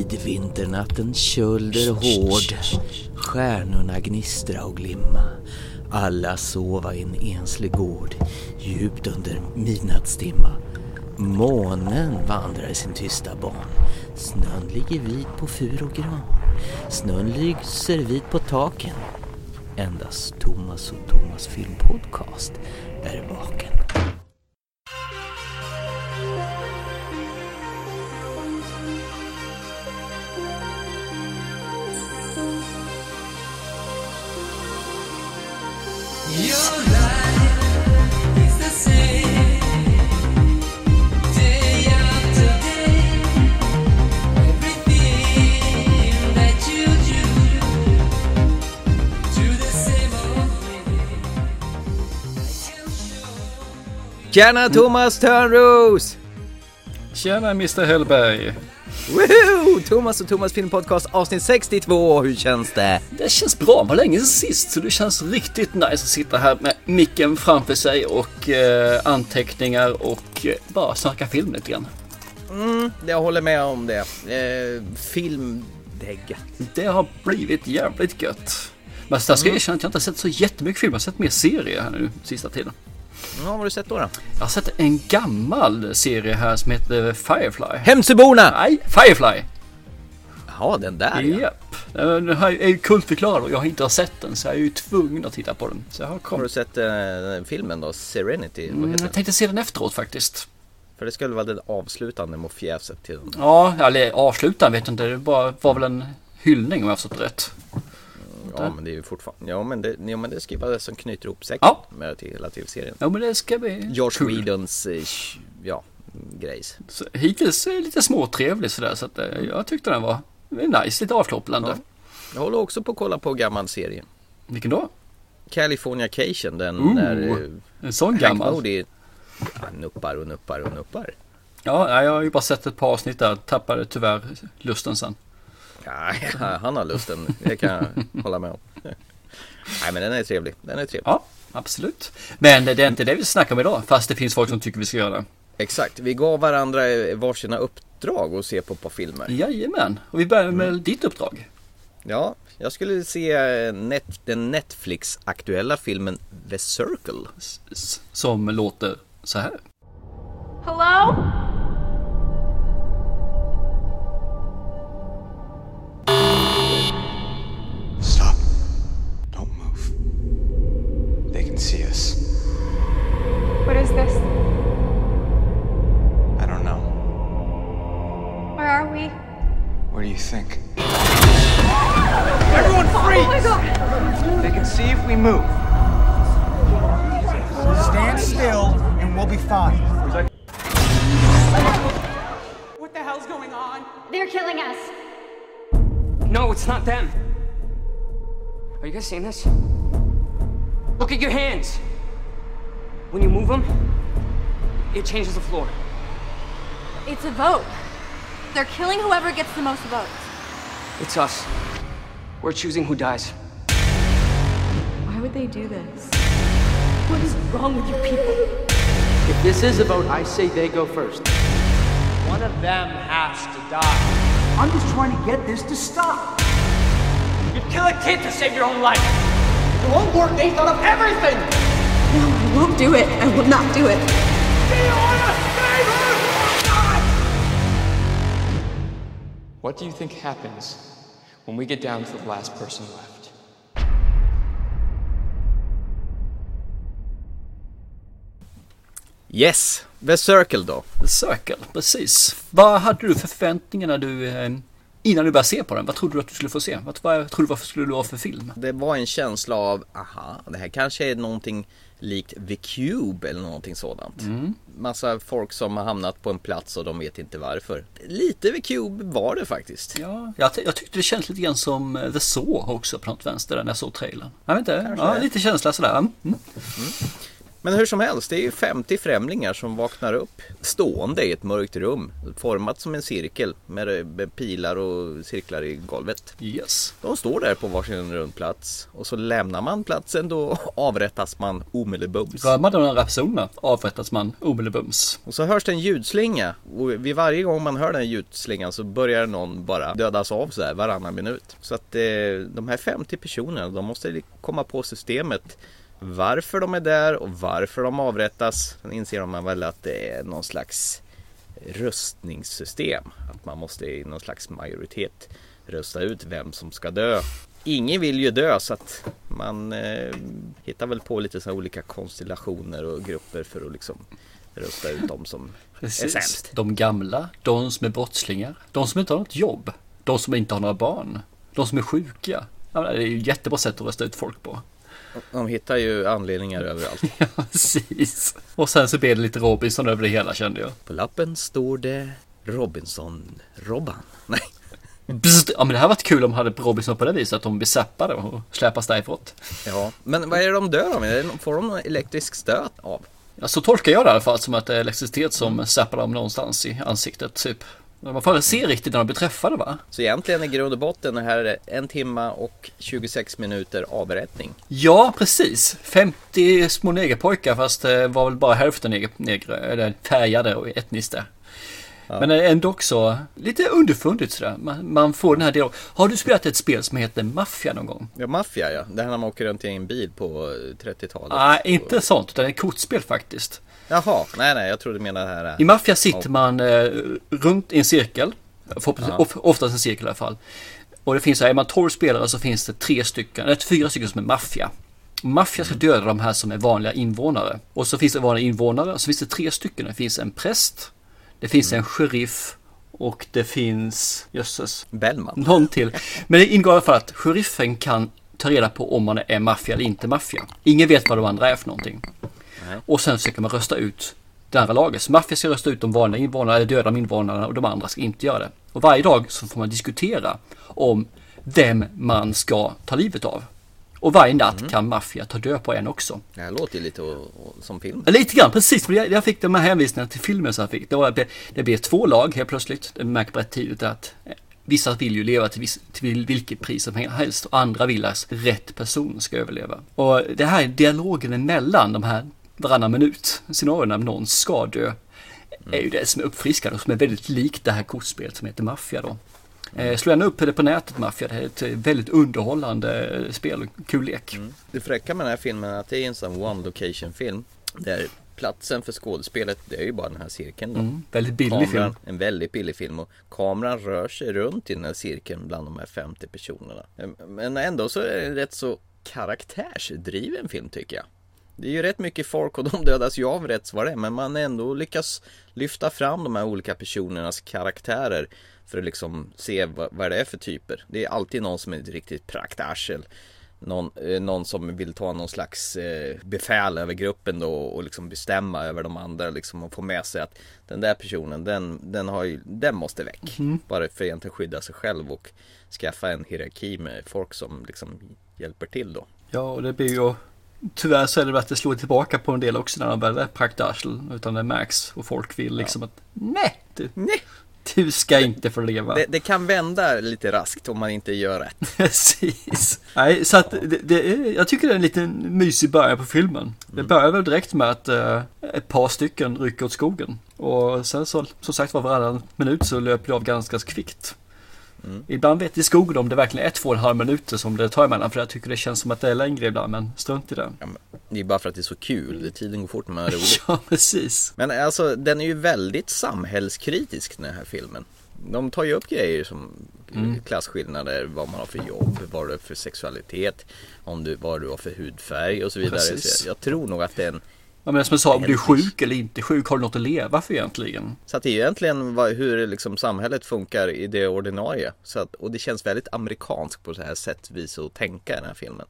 Midvinternatten kölder hård. Stjärnorna gnistra och glimma. Alla sova i en enslig gård Djupt under midnattstimma. Månen vandrar i sin tysta ban Snön ligger vit på fur och gran. Snön lyser vit på taken. Endast Thomas och Thomas filmpodcast är vaken. Tjena Thomas Törnros! Tjena Mr Hellberg! Woohoo! Thomas och Thomas filmpodcast avsnitt 62, hur känns det? Det känns bra, var länge sedan sist så det känns riktigt nice att sitta här med micken framför sig och eh, anteckningar och eh, bara snacka film lite grann. Mm, jag håller med om det. Eh, film, det är gött. Det har blivit jävligt gött. Men jag ska Mm. erkänna att jag inte har sett så jättemycket film, jag har sett mer serier här nu sista tiden. Ja, vad har du sett då? då? Jag har sett en gammal serie här som heter Firefly. Hemsöborna! Nej, Firefly! Ja, den där ja. Japp. Den här är ju kultförklarad och jag har inte har sett den så jag är ju tvungen att titta på den. Så jag har Har kommit. du sett eh, filmen då? Serenity? Mm, jag tänkte se den efteråt faktiskt. För det skulle vara det avslutande med fjäset till den. Ja, eller avsluta vet jag inte. Det var, var väl en hyllning om jag har förstått rätt. Ja, men det är ju fortfarande... Ja, men det, ja, men det ska ju vara det som knyter ihop säcken Ja. med till hela tv-serien. Ja, men det ska bli Josh kul. Whedons, eh, ja, grejs. Så, hittills lite småtrevlig sådär så att eh, jag tyckte den var nice, lite avkopplande. Ja. Jag håller också på att kolla på gammal serie. Vilken då? Californication, den Ooh, när eh, En sån Hank gammal? Moody ja, nuppar och nuppar och nuppar. Ja, jag har ju bara sett ett par avsnitt där. Tappade tyvärr lusten sen. Ja, han har lusten, det kan jag hålla med om. Nej men den är trevlig, den är trevlig. Ja, absolut. Men det är inte det vi snackar om idag. Fast det finns folk som tycker vi ska göra det. Exakt, vi gav varandra varsina uppdrag att se på ett par filmer. Jajamän. Och vi börjar med ditt uppdrag. Ja, jag skulle se eh, net, den Netflix-aktuella filmen The Circle. S- s- Som låter så här. Hello? You guys seeing this? Look at your hands. When you move them, it changes the floor. It's a vote. They're killing whoever gets the most votes. It's us. We're choosing who dies. Why would they do this? What is wrong with you people? If this is a vote, I say they go first. One of them has to die. I'm just trying to get this to stop. You'd kill a kid to save your own life. It won't work. They thought of everything. No, I won't do it. I will not do it. Do you want to save her or not? What do you think happens when we get down to the last person left? Yes, The Circle då. The Circle, precis. Vad hade du för förväntningar när du, eh, innan du började se på den? Vad trodde du att du skulle få se? Vad, vad trodde du vad skulle det vara för film? Det var en känsla av, aha, det här kanske är någonting likt The Cube eller någonting sådant. Massa folk som har hamnat på en plats och de vet inte varför. Lite The Cube var det faktiskt. Ja, jag, jag tyckte det kändes lite grann som eh, The Saw också på något vänster när jag såg trailern. Jag vet inte, ja, lite känsla sådär. Mm. Men hur som helst, det är ju 50 främlingar som vaknar upp stående i ett mörkt rum. Format som en cirkel med pilar och cirklar i golvet. Yes. De står där på varsin rundplats och så lämnar man platsen då avrättas man omedelbums. Rör man de här personerna avrättas man omedelbums. Och så hörs det en ljudslinga och vid varje gång man hör den ljudslingan så börjar någon bara dödas av så här varannan minut. Så att eh, de här 50 personerna de måste komma på systemet varför de är där och varför de avrättas. Sen inser man väl att det är någon slags röstningssystem. Att man måste i någon slags majoritet rösta ut vem som ska dö. Ingen vill ju dö så att man eh, hittar väl på lite så olika konstellationer och grupper för att liksom rösta ut de som är sämst. De gamla, de som är brottslingar, de som inte har något jobb, de som inte har några barn, de som är sjuka. Det är ju ett jättebra sätt att rösta ut folk på. De hittar ju anledningar överallt. Ja, precis. Och sen så blir det lite Robinson över det hela kände jag. På lappen står det Robinson-Robban. Nej. Bzzt. Ja men det här varit kul om de hade Robinson på det viset att de blir zappade och släpas därifrån. Ja, men vad är det de dör av? Får de någon elektrisk stöt av? Ja, så tolkar jag det i alla fall som att det är elektricitet som zappar dem någonstans i ansiktet typ. Man får se riktigt när de blir träffade va? Så egentligen i grund och botten är det en timma och 26 minuter avrättning. Ja, precis. 50 små negerpojkar fast det var väl bara hälften neger, negre, eller färgade och etniskt Men ändå också lite underfundigt sådär. Man, man får den här delen. Har du spelat ett spel som heter Mafia någon gång? Ja, maffia ja. Det här när man åker runt i en bil på eh, 30-talet. Nej, inte sånt, utan ett kortspel faktiskt. Jaha, nej nej, jag trodde du menade det här. I Mafia sitter man eh, runt i en cirkel. Oftast en cirkel i alla fall. Och det finns är man 12 spelare så finns det tre stycken, eller fyra stycken som är maffia. Maffia ska döda de här som är vanliga invånare. Och så finns det vanliga invånare, så finns det tre stycken. Det finns en präst, det finns en sheriff och det finns, jösses, Bellman. någon till. Men det ingår i alla fall att sheriffen kan ta reda på om man är maffia eller inte maffia. Ingen vet vad de andra är för någonting. Och sen försöker man rösta ut det andra laget. Så maffia ska rösta ut de vanliga invånarna, eller döda de invånarna och de andra ska inte göra det. Och varje dag så får man diskutera om vem man ska ta livet av. Och varje natt kan maffia ta död på en också. Det här låter ju lite som film. Lite grann, precis. För jag, jag fick de här hänvisningarna till filmen som jag fick. Det, var, det blev två lag helt plötsligt. Det märker rätt tidigt att eh, vissa vill ju leva till, viss, till vilket pris som helst och andra vill att rätt person ska överleva. Och det här är dialogen emellan de här varannan minut scenarierna när någon ska dö är ju det som är uppfriskande och som är väldigt likt det här kortspelet som heter Mafia då. Eh, slå gärna upp det på nätet Mafia, det är ett eh, väldigt underhållande eh, spel, kul lek. Det fräcka med den här filmen är att det är en sån one location film. Där platsen för skådespelet, det är ju bara den här cirkeln då. Mm, väldigt billig Kameran, film. En väldigt billig film och kameran rör sig runt i den här cirkeln bland de här 50 personerna. Men ändå så är det en rätt så karaktärsdriven film tycker jag. Det är ju rätt mycket folk och de dödas ju av rätt vad det är men man ändå lyckas lyfta fram de här olika personernas karaktärer för att liksom se vad, vad det är för typer. Det är alltid någon som är ett riktigt praktarsel. Någon, eh, någon som vill ta någon slags eh, befäl över gruppen då och liksom bestämma över de andra liksom och få med sig att den där personen den, den, har ju, den måste väck. Bara för att egentligen skydda sig själv och skaffa en hierarki med folk som liksom hjälper till då. Ja, och det blir ju Tyvärr så är det väl att det slår tillbaka på en del också när de väl är praktarsel. Utan det märks och folk vill liksom att nej, du, Nej. Du ska inte få leva. Det, det kan vända lite raskt om man inte gör rätt. Precis. Nej, så att det, det är, jag tycker det är en liten mysig början på filmen. Det börjar väl direkt med att eh, ett par stycken rycker åt skogen. Och sen så, som sagt var varannan minut så löper det av ganska kvickt. Ibland vet i skogen om det verkligen är två och en halv minuter som det tar emellan. För jag tycker det känns som att det är längre ibland, men strunt i det. Ja, det är bara för att det är så kul. Tiden går fort när man är rolig. Ja, precis. Men alltså den är ju väldigt samhällskritisk den här filmen. De tar ju upp grejer som klasskillnader, vad man har för jobb, vad du har för sexualitet, om du, vad du har för hudfärg och så vidare. Precis. Så jag, jag tror nog att det är en Ja, men som jag sa, om du är sjuk eller inte sjuk, har du något att leva för egentligen? Så att det är egentligen vad, hur liksom samhället funkar i det ordinarie. Så att, och det känns väldigt amerikanskt på så här sätt vis att tänka i den här filmen.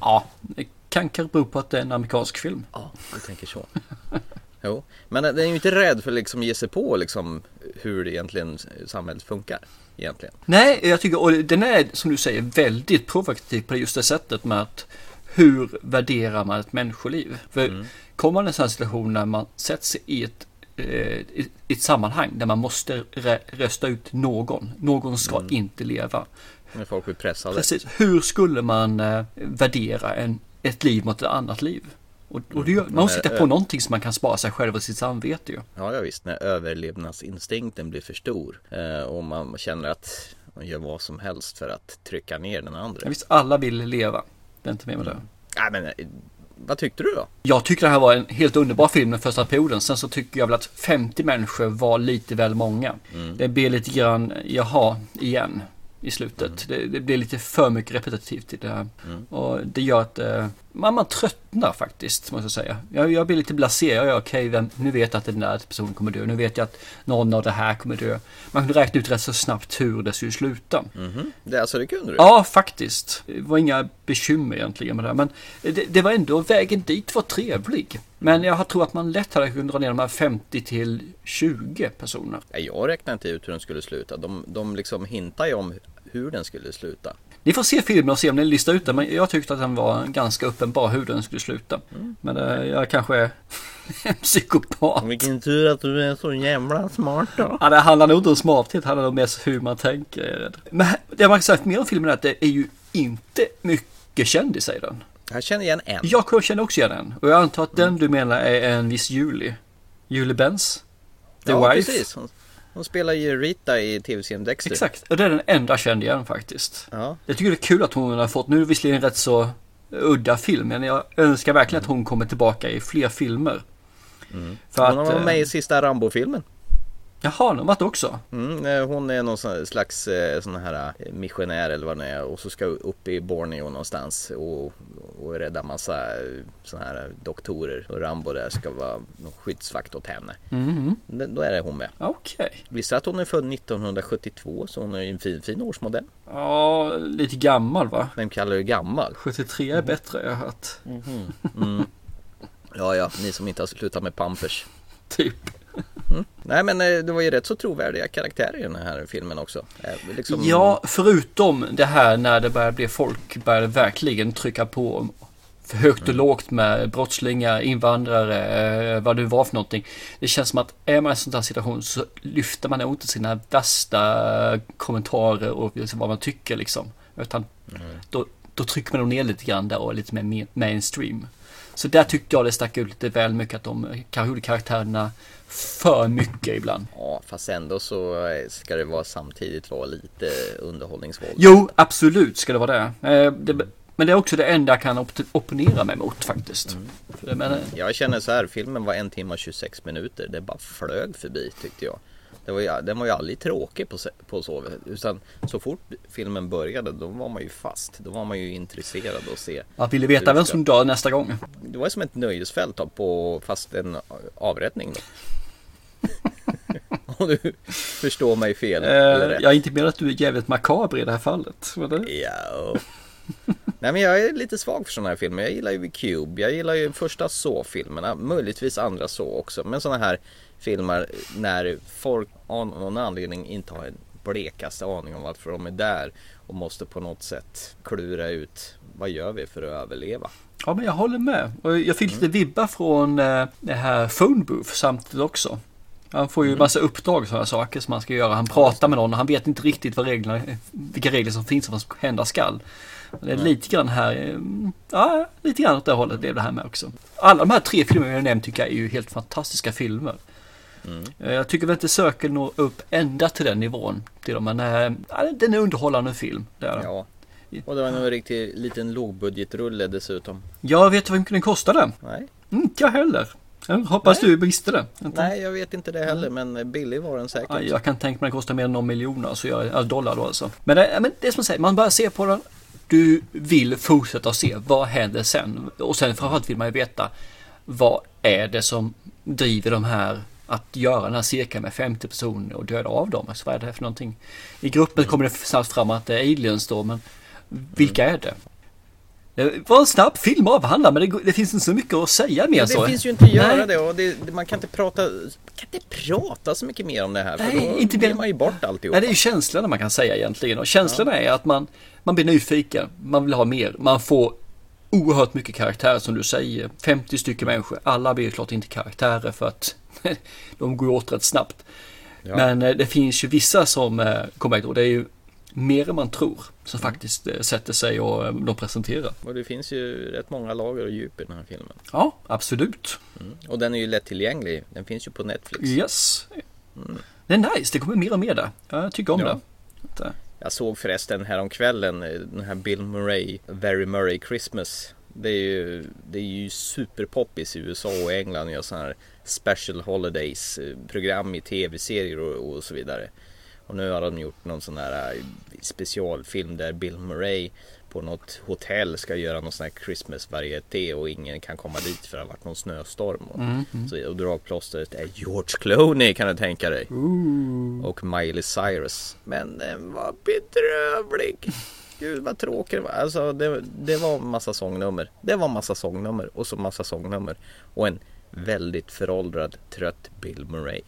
Ja, det kan kanske bero på att det är en amerikansk film. Ja, du tänker så. jo, men den är ju inte rädd för att liksom ge sig på liksom hur det egentligen samhället funkar. Egentligen. Nej, jag tycker, och den är som du säger väldigt provokativ på just det sättet med att hur värderar man ett människoliv? För kommer i en sån här situation när man sätts i ett, eh, i ett sammanhang där man måste rösta ut någon. Någon ska Mm. inte leva. När folk blir pressade. Precis. Hur skulle man eh, värdera en, ett liv mot ett annat liv? Och, och gör, man måste hitta eh, på någonting som man kan spara sig själv och sitt samvete ju. Ja, ja visst, när överlevnadsinstinkten blir för stor eh, och man känner att man gör vad som helst för att trycka ner den andra. Ja, visst, alla vill leva. Det är inte med med det. Nej, men eh, vad tyckte du då? Jag tycker det här var en helt underbar film den första perioden. Sen så tycker jag väl att 50 människor var lite väl många. Det blir lite grann, jaha, igen i slutet. Det, det blir lite för mycket repetitivt i det här. Och det gör att eh, man, man tröttnar faktiskt, måste jag säga. Jag, jag blir lite blasé. Jag är okej, vem, nu vet jag att den där personen kommer dö. Nu vet jag att någon av det här kommer dö. Man kunde räkna ut rätt så snabbt hur det skulle sluta. Det, alltså det kunde du? Ja, faktiskt. Det var inga bekymmer egentligen med det. Men det, det var ändå, vägen dit var trevlig. Men jag tror att man lätt hade kunnat dra ner de här 50 till 20 personer. Nej, Jag räknade inte ut hur den skulle sluta. De, de liksom hintar ju om hur den skulle sluta. Ni får se filmen och se om ni listar ut den. Men jag tyckte att den var ganska uppenbar hur den skulle sluta. Men eh, jag kanske är en psykopat. Vilken tur att du är så jävla smart då. Ja, det handlar nog inte om smarthet, det handlar nog mest hur man tänker. Men det man kan säga mer om filmen är att det är ju inte mycket kändisar i den. Jag känner igen en. Jag känner också igen den. Och jag antar att den du menar är en viss Julie. Julie Benz. The ja, Wife. precis. Hon, spelar ju Rita i tv-serien Dexter. Exakt, och det är den enda kände igen faktiskt. Ja. Jag tycker det är kul att hon har fått, nu är det visserligen en rätt så udda film, men jag önskar verkligen att hon kommer tillbaka i fler filmer. För Hon varit eh, med i sista Rambo-filmen. Jaha, har varit också? Mm, eh, hon är någon slags eh, sån här eh, missionär eller vad det är och så ska upp i Borneo någonstans och, och rädda massa såna här doktorer och Rambo där ska vara någon skyddsvakt åt henne. D- Då är det hon med. Okej. Visste att hon är född 1972 så hon är en fin, fin årsmodell. Ja, lite gammal va? Vem kallar du gammal? 73 är bättre, jag har hört. Mm. Ja, ja, ni som inte har slutat med Pampers. Typ. Nej men eh, det var ju rätt så trovärdiga karaktärer i den här filmen också. Eh, Liksom, Ja, förutom det här när det börjar bli folk börjar verkligen trycka på för högt och lågt med brottslingar, invandrare, eh, vad det var för någonting. Det känns som att är man i en sån här situation så lyfter man nog inte sina värsta kommentarer och vad man tycker liksom. Utan då, då trycker man nog ner lite grann där och är lite mer main- mainstream. Så där tyckte jag det stack ut lite väl mycket att de kanske gjorde karaktärerna för mycket ibland. Ja, fast ändå så ska det vara samtidigt vara lite underhållningsvåld. Jo, absolut ska det vara det. Eh, det men det är också det enda jag kan op opponera mig mot faktiskt. Eh, Jag känner så här, filmen var en timme och 26 minuter. Det bara flög förbi tyckte jag. Det var ju, den var ju aldrig tråkig på, på så Utan så fort filmen började då var man ju fast. Då var man ju intresserad att se. jag ville veta vem som dör nästa gång. Det var som ett nöjesfält då, på fast en avrättning då. Om du förstår mig fel. eller Eh, jag med att du är jävligt makaber i det här fallet. Det? Ja. Nej men jag är lite svag för sådana här filmer. Jag gillar ju Cube, jag gillar ju första så-filmerna, möjligtvis andra så också. Men sådana här filmer när folk av någon anledning inte har en blekaste aning om varför de är där och måste på något sätt klura ut vad gör vi för att överleva. Ja, men jag håller med. Och jag fick lite vibbar från eh, det här Phone Booth samtidigt också. Han får ju massa uppdrag och sådana saker som han ska göra. Han pratar med någon och han vet inte riktigt vad reglerna, vilka regler som finns och vad som hända skall. Det är lite grann här, eh, ja, lite grann åt det hållet blev det här med också. Alla de här tre filmerna jag nämnt tycker jag är ju helt fantastiska filmer. Eh, Jag tycker väl inte Söker når upp ända till den nivån till dem, men eh, ja, det är underhållande film. Det är det. Ja. Och det var en riktig liten lågbudgetrulle dessutom. Jag vet vad den kostade. Nej. Inte jag heller. Jag hoppas du visste det. Nej, jag vet inte det heller men billig var den säkert. Ja, jag kan tänka mig att det kostar mer än någon miljon alltså, jag, alltså dollar då alltså. Men det, men det är som jag säger, man bara ser på den. Du vill fortsätta se vad händer sen. Och sen framförallt vill man ju veta vad är det som driver de här att göra den här cirkeln med 50 personer och döda av dem. Alltså vad är det för någonting? I gruppen kommer det snabbt fram att det är aliens då, men vilka är det? Det var en snabb film avhandla men det, det finns inte så mycket att säga mer Ja, så. det finns ju inte att göra Nej. det och det, man kan inte prata, kan inte prata så mycket mer om det här för Nej, då inte mer- man ju bort alltihop. Nej, det är ju känslorna man kan säga egentligen. Och känslorna är att man, man blir nyfiken, man vill ha mer, man får oerhört mycket karaktärer som du säger. 50 stycken människor. Alla blir ju klart inte karaktärer för att de går åt rätt snabbt. Ja. Men eh, det finns ju vissa som eh, kommer ihåg och det är ju mer än man tror som faktiskt eh, sätter sig och de presenterar. Och det finns ju rätt många lager och djup i den här filmen. Ja, absolut. Mm. Och den är ju lättillgänglig. Den finns ju på Netflix. Yes. Det är nice, det kommer mer och mer där. Jag tycker om Ja. det. Jag såg förresten häromkvällen eh, den här Bill Murray, Very Murray Christmas. Det är ju, det är ju superpoppis i USA och England att göra sådana här special holidays eh, program i tv-serier och, och så vidare. Och nu har de gjort någon sån här eh, specialfilm där Bill Murray på något hotell ska göra någon sån här Christmas varieté och ingen kan komma dit för det har varit någon snöstorm. Och, Mm, så, och dragplåstret är George Clooney kan du tänka dig. Och Miley Cyrus. Men den var bedrövlig. Gud vad tråkig det var. Alltså det, det var massa sångnummer. Det var massa sångnummer och så massa sångnummer. Och en väldigt föråldrad trött Bill Murray.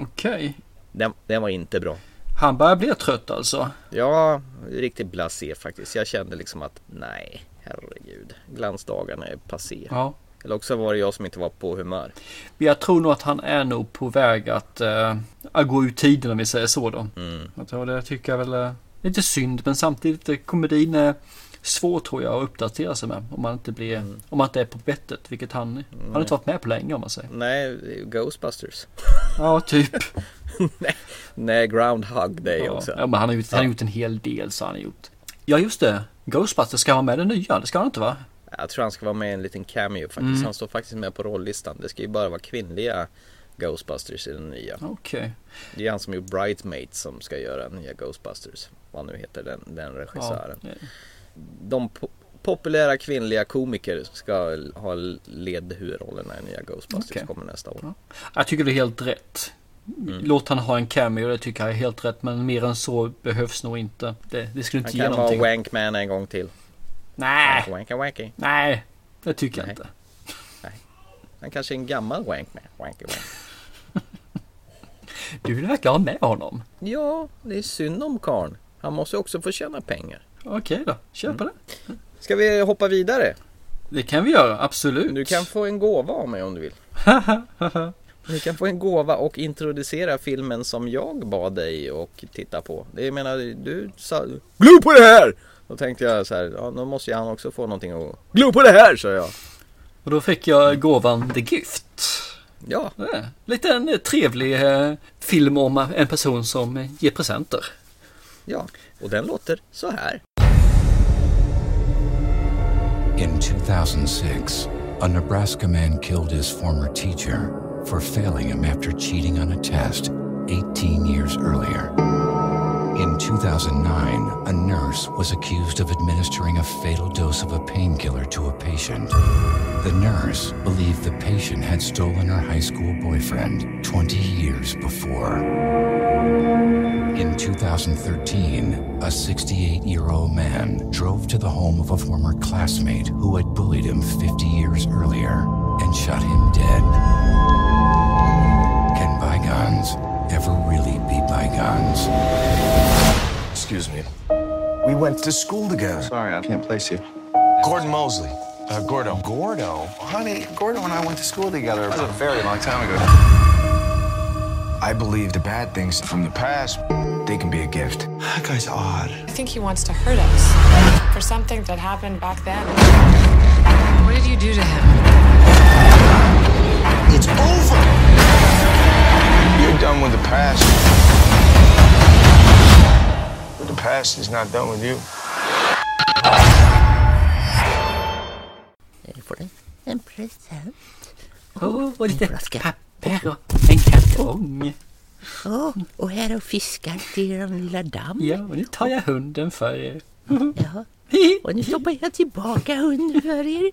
Okej. Den, den var inte bra. Han börjar bli trött alltså. Ja, riktigt blasé faktiskt. Jag kände liksom att nej, herregud. Glansdagarna är passé. Ja. Eller också var det jag som inte var på humör. Jag tror nog att han är nog på väg att, eh, att gå ut tiden om vi säger så då. Mm. Jag tror det tycker jag väl är lite synd men samtidigt eh, komedin är svår tror jag att uppdatera sig med. Om man inte blir, Mm. om man inte är på bettet. Vilket han, han har inte varit med på länge om man säger. Nej, Ghostbusters. Ja, typ. Nej, Groundhog Day Ja, också. ja men han har, gjort, han har gjort en hel del så han har gjort. Ja just det. Ghostbusters ska vara med den nya. Det ska han inte va? Jag tror han ska vara med i en liten cameo faktiskt. Mm. Han står faktiskt med på rollistan. Det ska ju bara vara kvinnliga Ghostbusters i den nya. Okej. Det är han som gjort Bridesmaids som ska göra nya Ghostbusters. Vad nu heter den, den regissören. Ja. De po- populära kvinnliga komiker ska ha led huvudrollerna i nya Ghostbusters Okej. kommer nästa år. Ja. Jag tycker det är helt rätt. Mm. Låt han ha en cameo, det tycker jag är helt rätt. Men mer än så behövs nog inte. Det, det skulle Han inte ge kan vara någonting. Wankman en gång till. Nej, Wanka wanky. nej. Det tycker jag Nej. inte. Han kanske är en gammal Wankman. Wanky wanky. Du vill verkligen ha med honom. Ja, det är synd om karln. Han måste också få tjäna pengar. Okej då, kör Mm. på det. Ska vi hoppa vidare? Det kan vi göra, absolut. Du kan få en gåva av mig om du vill. Du kan få en gåva och introducera filmen som jag bad dig och titta på. Det jag menar, du sa Glo på det här! Då tänkte jag så här, ja då måste ju han också få någonting att Glo på det här, sa jag. Och då fick jag gåvan The Gift. Ja, Ja, lite en trevlig eh, film om en person som ger presenter. ja. Och den låter så här. In 2006, a Nebraska man killed his former teacher for failing him after cheating on a test 18 years earlier. In 2009, a nurse was accused of administering a fatal dose of a painkiller to a patient. The nurse believed the patient had stolen her high school boyfriend 20 years before. In 2013, a 68 year old man drove to the home of a former classmate who had bullied him 50 years earlier and shot him dead. Can bygones ever really be bygones? Excuse me. We went to school together. Sorry, I can't place you. Gordon Mosley. Uh, Gordo. Gordo? Honey, Gordo and I went to school together. That was a very long time ago. I believe the bad things from the past, they can be a gift. That guy's odd. I think he wants to hurt us for something that happened back then. What did you do to him? It's over! You're done with the past. Past is not done with you. Får du en present? Oh, och lite papper och en kartong. Oh, och här är fiskar till er lilla damm. Ja, och nu tar jag hunden för er. Ja. Och nu stoppar jag tillbaka hunden för er.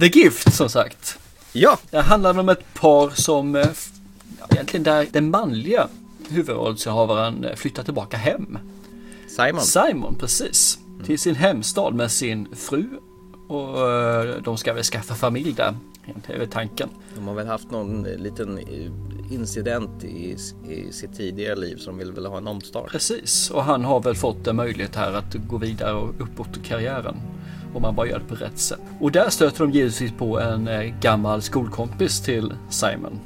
The Gift som sagt. Ja, Det handlar om ett par som eh, ja, egentligen där den manliga huvudrollsinnehavaren eh, flyttar tillbaka hem. Simon. Simon, precis. Till sin hemstad med sin fru. Och eh, de ska väl skaffa familj där. Det är väl tanken. De har väl haft någon eh, liten eh, incident i, i sitt tidigare liv som vill väl ha en omstart. Precis, och han har väl fått en möjlighet här att gå vidare och uppåt i karriären. om man bara gör det på rätt sätt. Och där stöter de givetvis på en gammal skolkompis till Simon.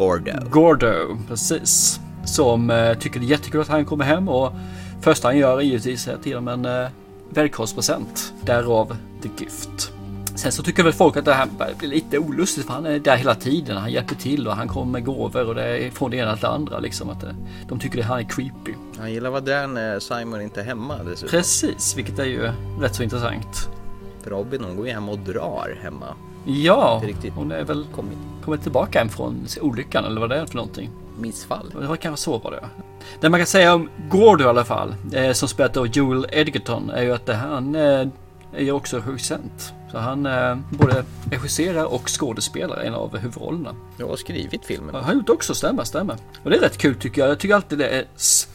Gordo. Gordo, precis. Som eh, tycker det är jättekul att han kommer hem och första han gör är givetvis att ge dem en eh, välkomstpresent. Därav The Gift. Sen så tycker väl folk att det här blir lite olustigt för han är där hela tiden. Han hjälper till och han kommer med gåvor och det är från det ena till det andra liksom. Att de tycker att han är creepy. Han gillar att vara där när Simon inte är hemma dessutom. Precis, vilket är ju rätt så intressant. För Robin hon går ju hem och drar hemma. Ja, hon är väl kommit, kommit tillbaka hem från olyckan eller vad det är för någonting. Missfall. Det var kanske så var det. Det man kan säga om Gordo i alla fall, eh, som spelat av Joel Edgerton, är ju att han eh, är ju också regissent. Så han eh, både regisserar och skådespelar en av huvudrollerna. Jag har skrivit filmen. Han har gjort också, stämmer, stämmer. Och det är rätt kul tycker jag. Jag tycker alltid det är,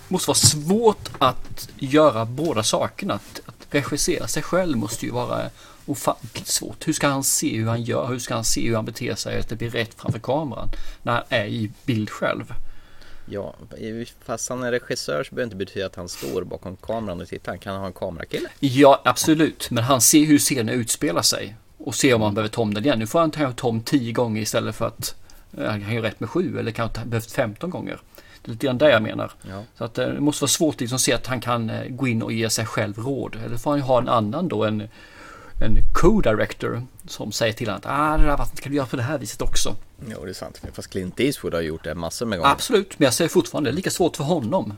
måste vara svårt att göra båda sakerna. Att, att regissera sig själv måste ju vara ofantligt svårt. Hur ska han se hur han gör? Hur ska han se hur han beter sig? Att det blir rätt framför kameran när han är i bild själv. Ja, fast han är regissör så behöver det inte betyda att han står bakom kameran och tittar. Han kan ha en kamerakille. Ja, absolut. Men han ser hur scenen utspelar sig och ser om han behöver ta om den igen. Nu får han ta om tio gånger istället för att han kan göra rätt med sju eller kanske behövt 15 gånger. Det är lite grann det jag menar. Ja. Så att eh, det måste vara svårt liksom att se att han kan eh, gå in och ge sig själv råd. Eller får han ha en annan då, en, en co-director som säger till honom att ah, det där vattnet kan du göra på det här viset också. Jo, det är sant. Fast Clint Eastwood har gjort det massor med gånger. Absolut, men jag säger fortfarande det är lika svårt för honom.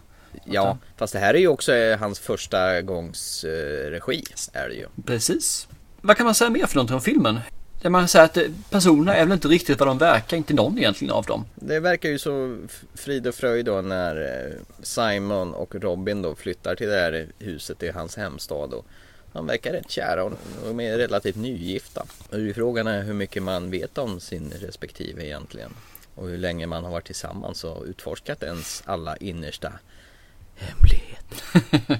Ja, fast det här är ju också eh, hans första gångs eh, regi. Är det ju. Precis. Vad kan man säga mer för någonting om filmen? Det man säger att personerna är väl inte riktigt vad de verkar, inte någon egentligen av dem. Det verkar ju så frid och fröjd då när eh, Simon och Robin då flyttar till det här huset i hans hemstad. Och han verkar rätt kära och de är relativt nygifta. Och frågan är hur mycket man vet om sin respektive egentligen. Och hur länge man har varit tillsammans och utforskat ens alla innersta hemligheter.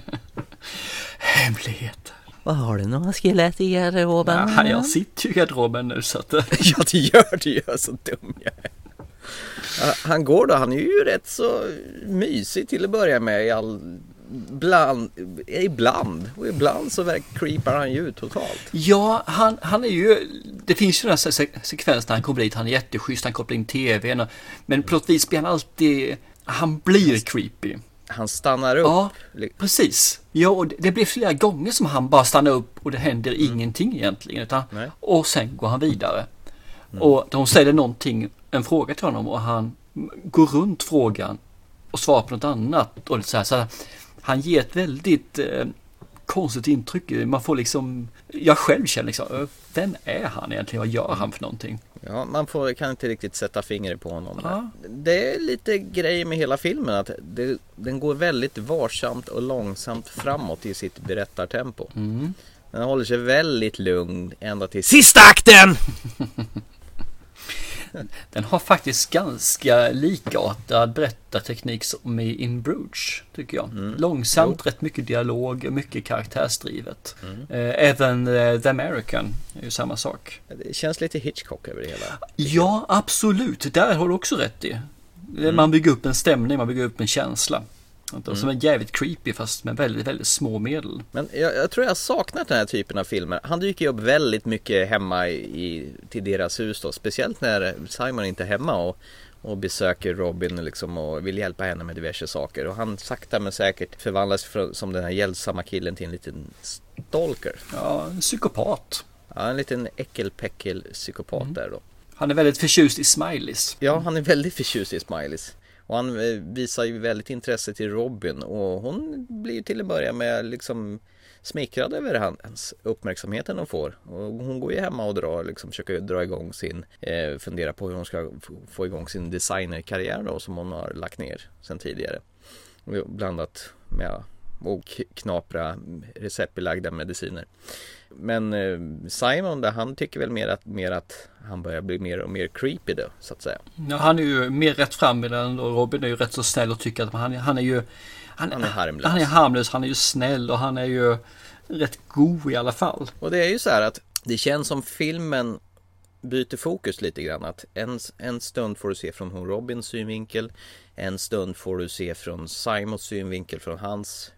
hemligheter. Vad har du några skelett i garderoben? Ja, jag sitter ju i garderoben nu så att... ja, det gör du ju. Så dum jag är. Han går då, han är ju rätt så mysig till att börja med i all Bland, ibland och ibland så creepar han ju totalt. Ja, han, han är ju, det finns ju den här se sekvensen när han kommer dit, han är jätteschysst, han kopplar in tvn. Och, men på något vis blir han alltid, han blir creepy. Han stannar upp. Ja, precis. Ja, och det blir flera gånger som han bara stannar upp och det händer mm. ingenting egentligen. Utan, och sen går han vidare. Mm. Och de ställer någonting, en fråga till honom och han går runt frågan och svarar på något annat. Och så här, så här, han ger ett väldigt eh, konstigt intryck. Man får liksom, jag själv känner liksom, vem är han egentligen? Vad gör han för någonting? Ja, man får, kan inte riktigt sätta fingret på honom. Ja. Det är lite grejer med hela filmen att det, den går väldigt varsamt och långsamt framåt i sitt berättartempo. Mm. Den håller sig väldigt lugn ända till sista akten! Den har faktiskt ganska likartad berättarteknik som i In Bruges, tycker jag. Mm. Långsamt, jo. rätt mycket dialog, mycket karaktärsdrivet. Mm. Eh, även eh, The American är ju samma sak. Det känns lite Hitchcock över det hela. Ja, absolut. Där har du också rätt i. Mm. Man bygger upp en stämning, man bygger upp en känsla. Mm. Som är jävligt creepy fast med väldigt, väldigt små medel. Men jag, jag tror jag har saknat den här typen av filmer. Han dyker ju upp väldigt mycket hemma i, till deras hus då. Speciellt när Simon inte är hemma och, och besöker Robin liksom och vill hjälpa henne med diverse saker. Och han sakta men säkert förvandlas för, som den här hjälpsamma killen till en liten stalker. Ja, en psykopat. Ja, en liten äckelpäckel psykopat mm. där då. Han är väldigt förtjust i smileys. Ja, han är väldigt förtjust i smileys. Och han eh, visar ju väldigt intresse till Robin och hon blir till en början med liksom smickrad över hans uppmärksamheten hon får. Och hon går ju hemma och drar, liksom, försöker dra igång sin, eh, fundera på hur hon ska få igång sin designerkarriär då som hon har lagt ner sedan tidigare. Blandat med och knapra receptbelagda mediciner. Men eh, Simon där, han tycker väl mer att, mer att han börjar bli mer och mer creepy då, så att säga. Ja, han är ju mer rätt fram medan Robin är ju rätt så snäll och tycker att han, han är ju han, han är harmlös. Han är harmlös, han är ju snäll och han är ju rätt god i alla fall. Och det är ju så här att det känns som filmen byter fokus lite grann. Att en, en stund får du se från hon Robins synvinkel. En stund får du se från Simons synvinkel från hans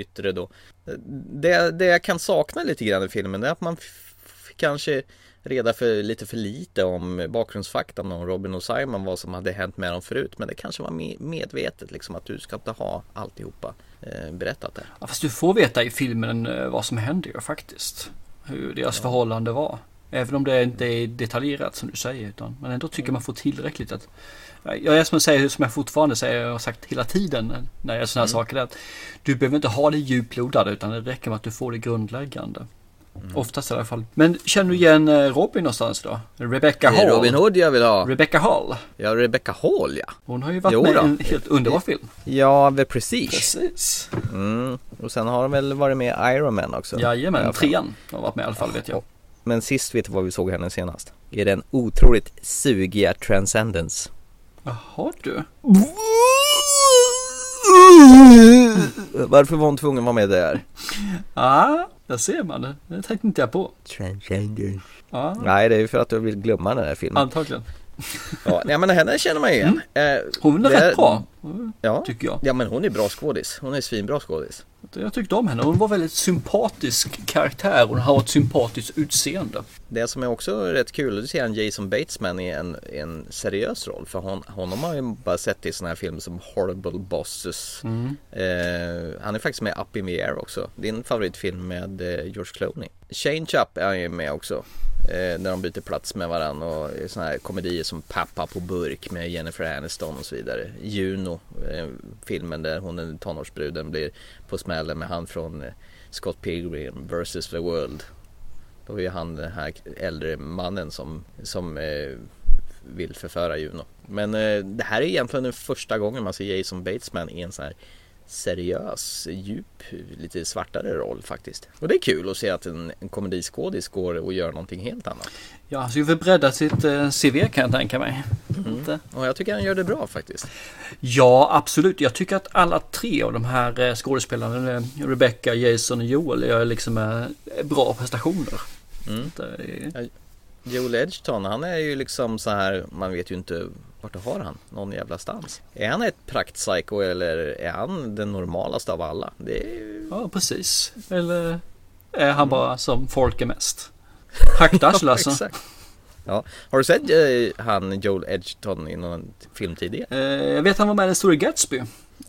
yttre då. Det, det jag kan sakna lite grann i filmen är att man kanske reda för lite för lite om bakgrundsfaktan om Robin och Simon, vad som hade hänt med dem förut. Men det kanske var medvetet liksom att du ska inte ha alltihopa eh, berättat där. Ja, fast du får veta i filmen eh, vad som hände ju faktiskt. Hur deras ja. förhållande var. Även om det inte är detaljerat som du säger. Utan man ändå tycker man får tillräckligt att jag är som jag säger, som jag fortfarande säger, jag har sagt hela tiden när jag gör sådana här mm. saker. Att du behöver inte ha det djuplodade utan det räcker med att du får det grundläggande. Mm. Oftast i alla fall. Men känner du igen eh, Robin någonstans då? Rebecca Hall? Det är Robin Hood jag vill ha. Rebecca Hall? Ja, Rebecca Hall ja. Hon har ju varit jo, med i en helt underbar film. Ja, The Prestige. Precis. Mm. Och sen har de väl varit med i Iron Man också. Jajamän, trean har varit med i alla fall vet jag. Men sist vet du vad vi såg henne senast? I den otroligt sugiga Transcendence. Jaha du. Varför var hon tvungen att vara med där? Ja, där ser man det. Det tänkte inte jag på. Transcendence. Ja. Nej, det är ju för att du vill glömma den här filmen. Antagligen. Ja, nej, men henne känner man igen. Mm. Hon är det, rätt bra. Ja, tycker jag. Ja, men hon är bra skådis. Hon är svinbra skådis. Jag tyckte om henne. Hon var väldigt sympatisk karaktär. Hon har ett sympatiskt utseende. Det som är också rätt kul, att se en Jason Batesman i en, en seriös roll. För hon, honom har ju bara sett i sådana här filmer som Horrible Bosses. Mm. Eh, han är faktiskt med Up in the Air också. Din favoritfilm med eh, George Clooney. Shane Chupp är ju med också. Eh, när de byter plats med varandra och sådana här komedier som Pappa på burk med Jennifer Aniston och så vidare. Juno, eh, filmen där hon är tonårsbruden blir på smällen med han från eh, Scott Pilgrim vs. The World. Då är han den här äldre mannen som, som eh, vill förföra Juno. Men eh, det här är egentligen den första gången man ser Jason Batesman i en sån här seriös, djup, lite svartare roll faktiskt. Och det är kul att se att en, en komediskådis går och gör någonting helt annat. Ja, så vi får bredda sitt eh, CV kan jag tänka mig. Mm. Och jag tycker han gör det bra faktiskt. Ja, absolut. Jag tycker att alla tre av de här eh, skådespelarna, eh, Rebecca, Jason och Joel, gör liksom eh, bra prestationer. Mm. Joel Edgerton, han är ju liksom så här, man vet ju inte vart har han någon jävla stans. Är han ett praktpsycho eller är han den normalaste av alla? Är... Ja, precis. Eller är han bara som folk är mest? Hackdarsel alltså. Exakt. Ja. Har du sett eh, han Joel Edgerton i någon film tidigare? Eh, jag vet han var med i Den store Gatsby.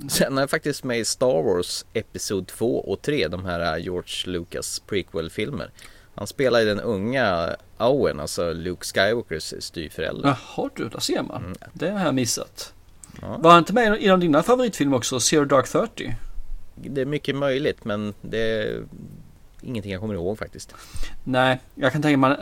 Sen är han faktiskt med i Star Wars Episod 2 och 3, de här eh, George Lucas prequel-filmer. Han spelar i den unga Owen, alltså Luke Skywalkers styvförälder. Jaha du, där ser man. Mm. Det har jag missat. Ja. Var han inte med i en av dina favoritfilmer också, Zero Dark 30? Det är mycket möjligt, men det är ingenting jag kommer ihåg faktiskt. Nej, jag kan tänka mig,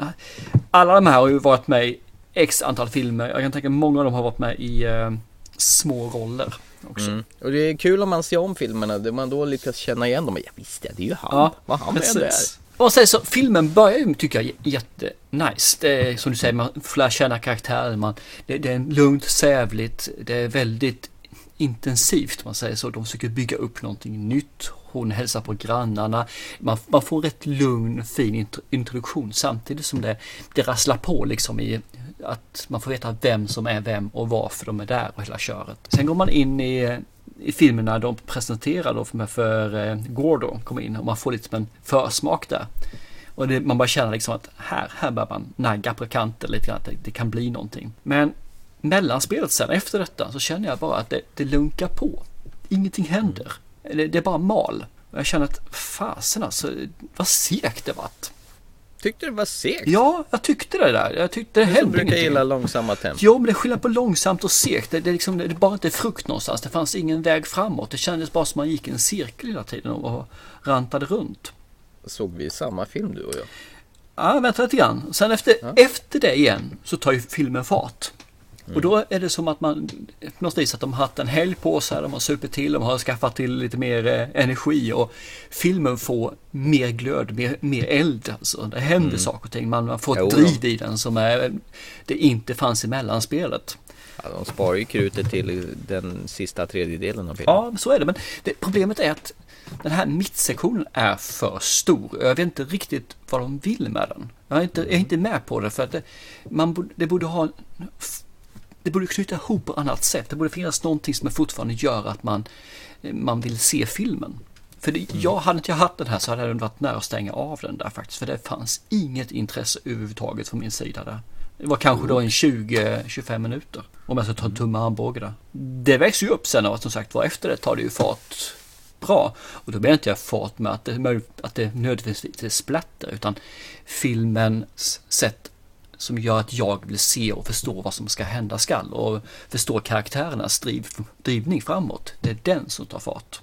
alla de här har ju varit med i x antal filmer. Jag kan tänka mig många av dem har varit med i uh, små roller också. Mm. Och det är kul om man ser om filmerna, där man då lyckas känna igen dem. Ja visst, det är ju han. Ja, Vad han precis. är där. Och sen så filmen börjar ju tycker jag jättenice. Det är som du säger, man får lära känna karaktären. Man, det, det är lugnt, sävligt, det är väldigt intensivt man säger så. De försöker bygga upp någonting nytt. Hon hälsar på grannarna. Man, man får en rätt lugn, fin introduktion samtidigt som det, det rasslar på liksom i att man får veta vem som är vem och varför de är där och hela köret. Sen går man in i i filmerna de presenterar då för, för eh, Gordo kommer in och man får lite som en försmak där. Och det, man bara känner liksom att här, här börjar man nagga på kanten lite grann, att det, det, kan bli någonting. Men mellanspelet sen efter detta så känner jag bara att det, det lunkar på. Ingenting händer. Det, det är bara mal. Och jag känner att fasen alltså, vad segt det vart. Tyckte det var segt? Ja, jag tyckte det där. Jag tyckte det hände. Du brukar gilla långsamma tempo. Jo, men det är skillnad på långsamt och segt. Det, det, liksom, det bara inte frukt någonstans. Det fanns ingen väg framåt. Det kändes bara som man gick i en cirkel hela tiden och rantade runt. Såg vi samma film du och jag? Ja, vänta lite grann. Sen efter, ja. efter det igen så tar ju filmen fart. Mm. Och då är det som att man, vis att de har haft en helg på sig, de har supit till, de har skaffat till lite mer eh, energi och filmen får mer glöd, mer, mer eld. Alltså. Det händer mm. saker och ting, man, man får ett driv i den som är, det inte fanns i mellanspelet. Ja, de sparar ju krutet till den sista tredjedelen av filmen. Ja, så är det. Men det, problemet är att den här mittsektionen är för stor. Jag vet inte riktigt vad de vill med den. Jag är inte, jag är inte med på det för att det, man, det borde ha det borde knyta ihop på annat sätt. Det borde finnas någonting som fortfarande gör att man, man vill se filmen. För det, jag hade inte jag haft den här så hade det varit nära att stänga av den där faktiskt. För det fanns inget intresse överhuvudtaget från min sida där. Det var kanske då en 20-25 minuter. Om jag ska ta en tumme armbåge där. Det växer ju upp sen och som sagt var efter det tar det ju fart bra. Och då menar inte jag fart med att det, att det nödvändigtvis är splatter utan filmens sätt som gör att jag vill se och förstå vad som ska hända skall och förstå karaktärernas driv, drivning framåt. Det är den som tar fart.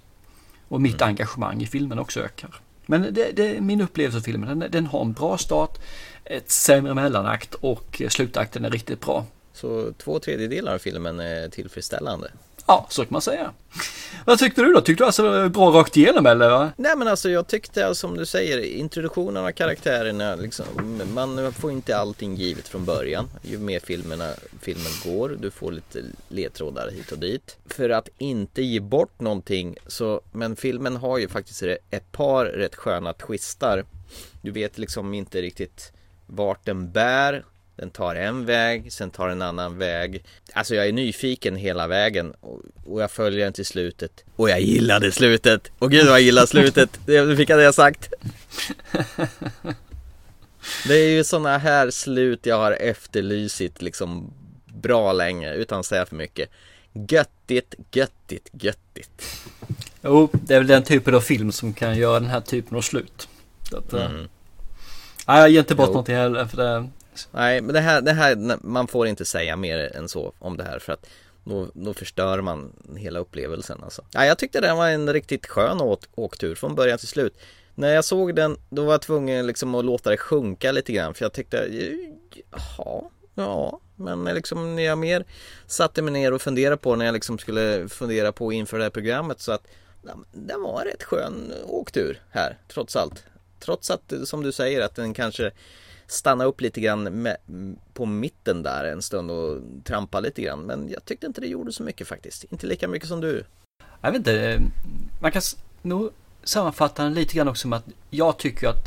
Och mitt mm. engagemang i filmen också ökar. Men det, det är min upplevelse av filmen. Den, den, har en bra start, ett sämre mellanakt och slutakten är riktigt bra. Så två tredjedelar av filmen är tillfredsställande? Ja, så kan man säga. Vad tyckte du då? Tyckte du alltså bra rakt igenom eller? Nej men alltså jag tyckte som du säger introduktionen av karaktärerna liksom, man får inte allting givet från början. Ju mer filmerna, filmen går, du får lite ledtrådar hit och dit. För att inte ge bort någonting så, men filmen har ju faktiskt ett par rätt sköna twistar. Du vet liksom inte riktigt vart den bär den tar en väg, sen tar en annan väg. Alltså jag är nyfiken hela vägen och, jag följer den till slutet. Och jag gillade slutet! Och gud vad jag gillar slutet! Det fick jag det sagt. Det är ju sådana här slut jag har efterlysit liksom bra länge utan att säga för mycket. Göttigt, göttigt, göttigt. Jo, det är väl den typen av film som kan göra den här typen av slut. Att, eh, mm. Nej, jag ger inte bort jo. någonting heller för det, Nej, men det här, det här, man får inte säga mer än så om det här för att då, då förstör man hela upplevelsen alltså. Ja, jag tyckte det var en riktigt skön åk, åktur från början till slut. När jag såg den, då var jag tvungen liksom att låta det sjunka lite grann för jag tyckte, jaha, ja, men liksom när jag mer satte mig ner och funderade på när jag liksom skulle fundera på inför det här programmet så att ja, det var rätt skön åktur här, trots allt. Trots att, som du säger, att den kanske stanna upp lite grann med, på mitten där en stund och trampa lite grann. Men jag tyckte inte det gjorde så mycket faktiskt. Inte lika mycket som du. Jag vet inte, man kan nog sammanfatta den lite grann också med att jag tycker att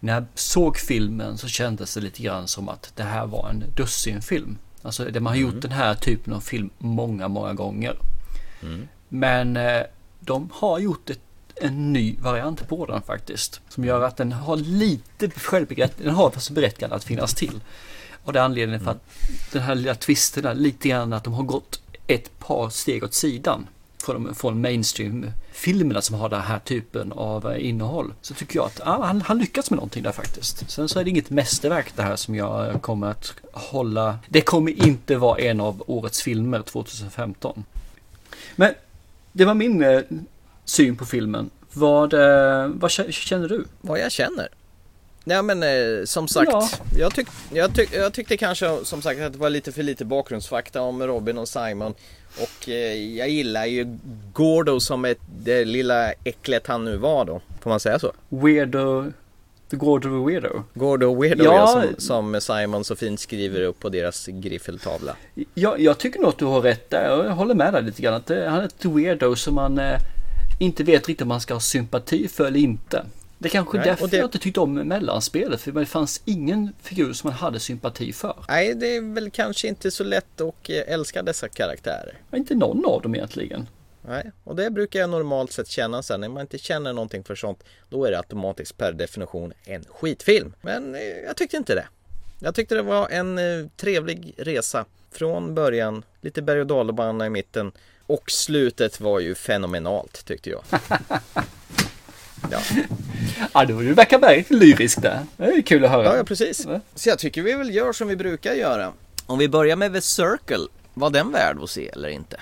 när jag såg filmen så kändes det lite grann som att det här var en dussinfilm. Alltså det man har gjort mm. den här typen av film många, många gånger. Mm. Men eh, de har gjort ett en ny variant på den faktiskt. Som gör att den har lite självberättigande, den har alltså berättigande att finnas till. Och det är anledningen för att den här lilla twisten är lite grann att de har gått ett par steg åt sidan från, från mainstream-filmerna som har den här typen av eh, innehåll. Så tycker jag att ah, han, han lyckats med någonting där faktiskt. Sen så är det inget mästerverk det här som jag kommer att hålla. Det kommer inte vara en av årets filmer 2015. Men det var min eh, syn på filmen. Vad, eh, vad känner du? Vad jag känner? Ja men eh, som sagt, ja. jag, tyck, jag, tyck, jag tyckte kanske som sagt att det var lite för lite bakgrundsfakta om Robin och Simon. Och eh, jag gillar ju Gordo som ett, det lilla äcklet han nu var då. Får man säga så? Weirdo, the Gordo Weirdo. Gordo Weirdo ja, ja som, som, Simon så fint skriver upp på deras griffeltavla. Ja, jag tycker nog att du har rätt där. Jag håller med dig lite grann. Att han är ett weirdo som man eh, inte vet riktigt om man ska ha sympati för eller inte. Det är kanske Nej, därför det... jag inte tyckte om mellanspelet, för det fanns ingen figur som man hade sympati för. Nej, det är väl kanske inte så lätt att eh, älska dessa karaktärer. Inte någon av dem egentligen. Nej, och det brukar jag normalt sett känna sen. När man inte känner någonting för sånt, då är det automatiskt per definition en skitfilm. Men eh, jag tyckte inte det. Jag tyckte det var en eh, trevlig resa. Från början, lite berg och dalbana i mitten och slutet var ju fenomenalt tyckte jag. Ja. ja, då du verkar väldigt lyrisk där. Det är kul att höra. Ja, ja, precis. Så jag tycker vi väl gör som vi brukar göra. Om vi börjar med The Circle, var den värd att se eller inte?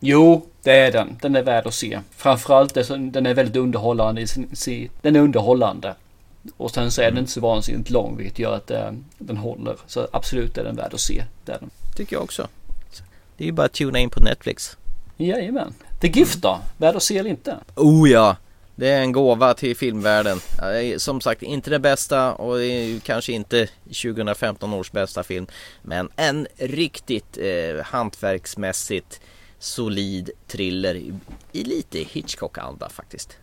Jo, det är den. Den är värd att se. Framförallt den är väldigt underhållande. Den är underhållande. Och sen så är den mm. inte så vansinnigt lång vilket gör att eh, den håller. Så absolut är den värd att se. Den. Tycker jag också. Det är ju bara att tuna in på Netflix. Jajamän. The Gift då? Värd att se eller inte? Oh ja! Det är en gåva till filmvärlden. Som sagt, inte det bästa och det är kanske inte 2015 års bästa film. Men en riktigt eh, hantverksmässigt solid thriller i, i lite Hitchcock-anda faktiskt.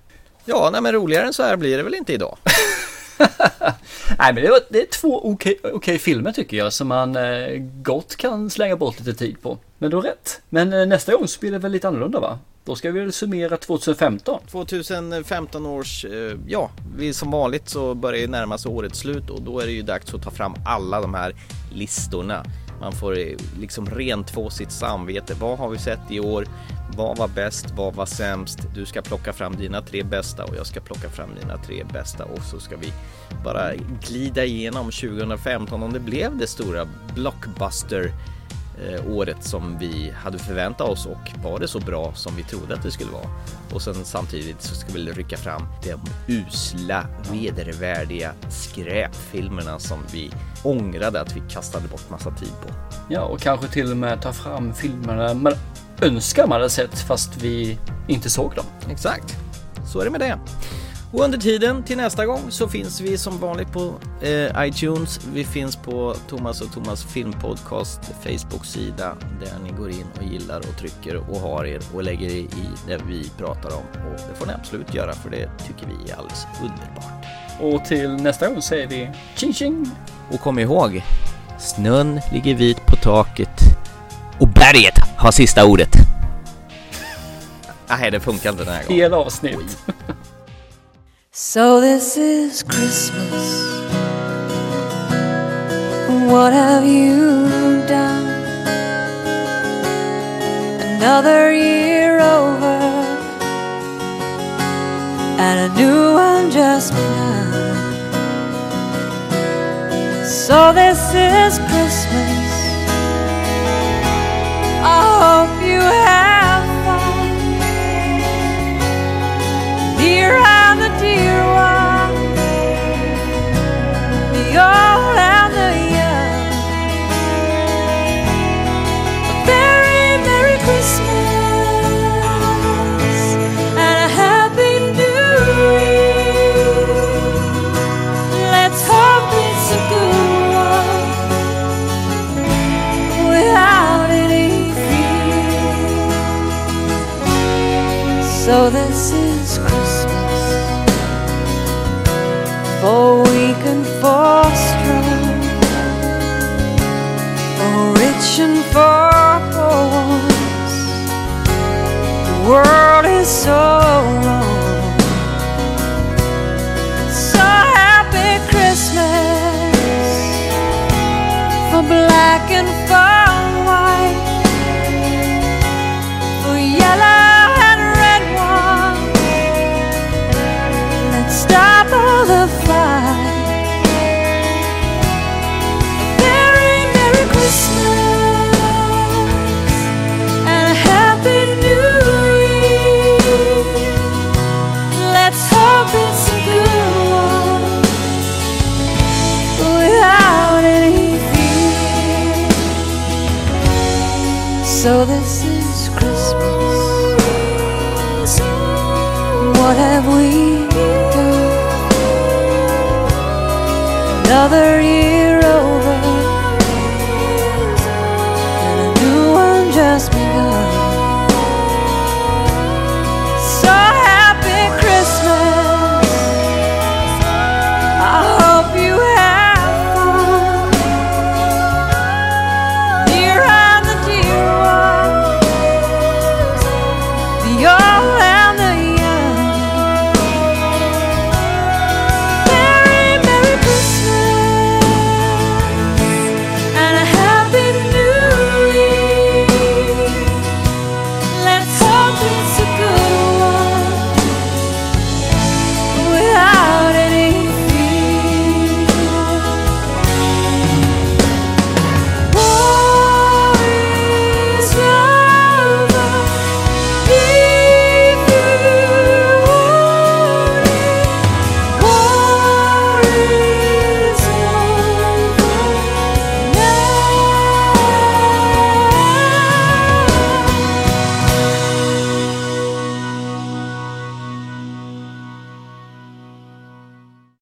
Ja, nej men roligare än så här blir det väl inte idag. Nej men det är, det är två okej okay, okay filmer tycker jag som man eh, gott kan slänga bort lite tid på. Men du har rätt. Men eh, nästa gång så blir det väl lite annorlunda va? Då ska vi väl summera 2015. 2015 års, eh, ja, vi som vanligt så börjar ju närma sig årets slut och då är det ju dags att ta fram alla de här listorna. Man får liksom rentvå sitt samvete. Vad har vi sett i år? Vad var bäst? Vad var sämst? Du ska plocka fram dina tre bästa och jag ska plocka fram mina tre bästa och så ska vi bara glida igenom 2015 om det blev det stora blockbuster året som vi hade förväntat oss och var det så bra som vi trodde att det skulle vara. Och sen samtidigt så ska vi rycka fram de usla, vedervärdiga skräpfilmerna som vi ångrade att vi kastade bort massa tid på. Ja, och kanske till och med ta fram filmerna man önskar man hade sett fast vi inte såg dem. Exakt, så är det med det. Och under tiden till nästa gång så finns vi som vanligt på eh, iTunes. Vi finns på Thomas och Thomas filmpodcast Facebook-sida där ni går in och gillar och trycker och har er och lägger i det vi pratar om. Och det får ni absolut göra för det tycker vi är alldeles underbart. Och till nästa gång säger vi tjing tjing! Och kom ihåg, snön ligger vit på taket och berget har sista ordet. Nej, det funkar inte den här gången. Fel avsnitt. So this is Christmas. What have you done? Another year over, and a new one just begun. So this is Christmas. I hope you have fun. Dear old and the young. A Merry Christmas and a Happy New Year. Let's hope it's a good one without any fear. So this is over you.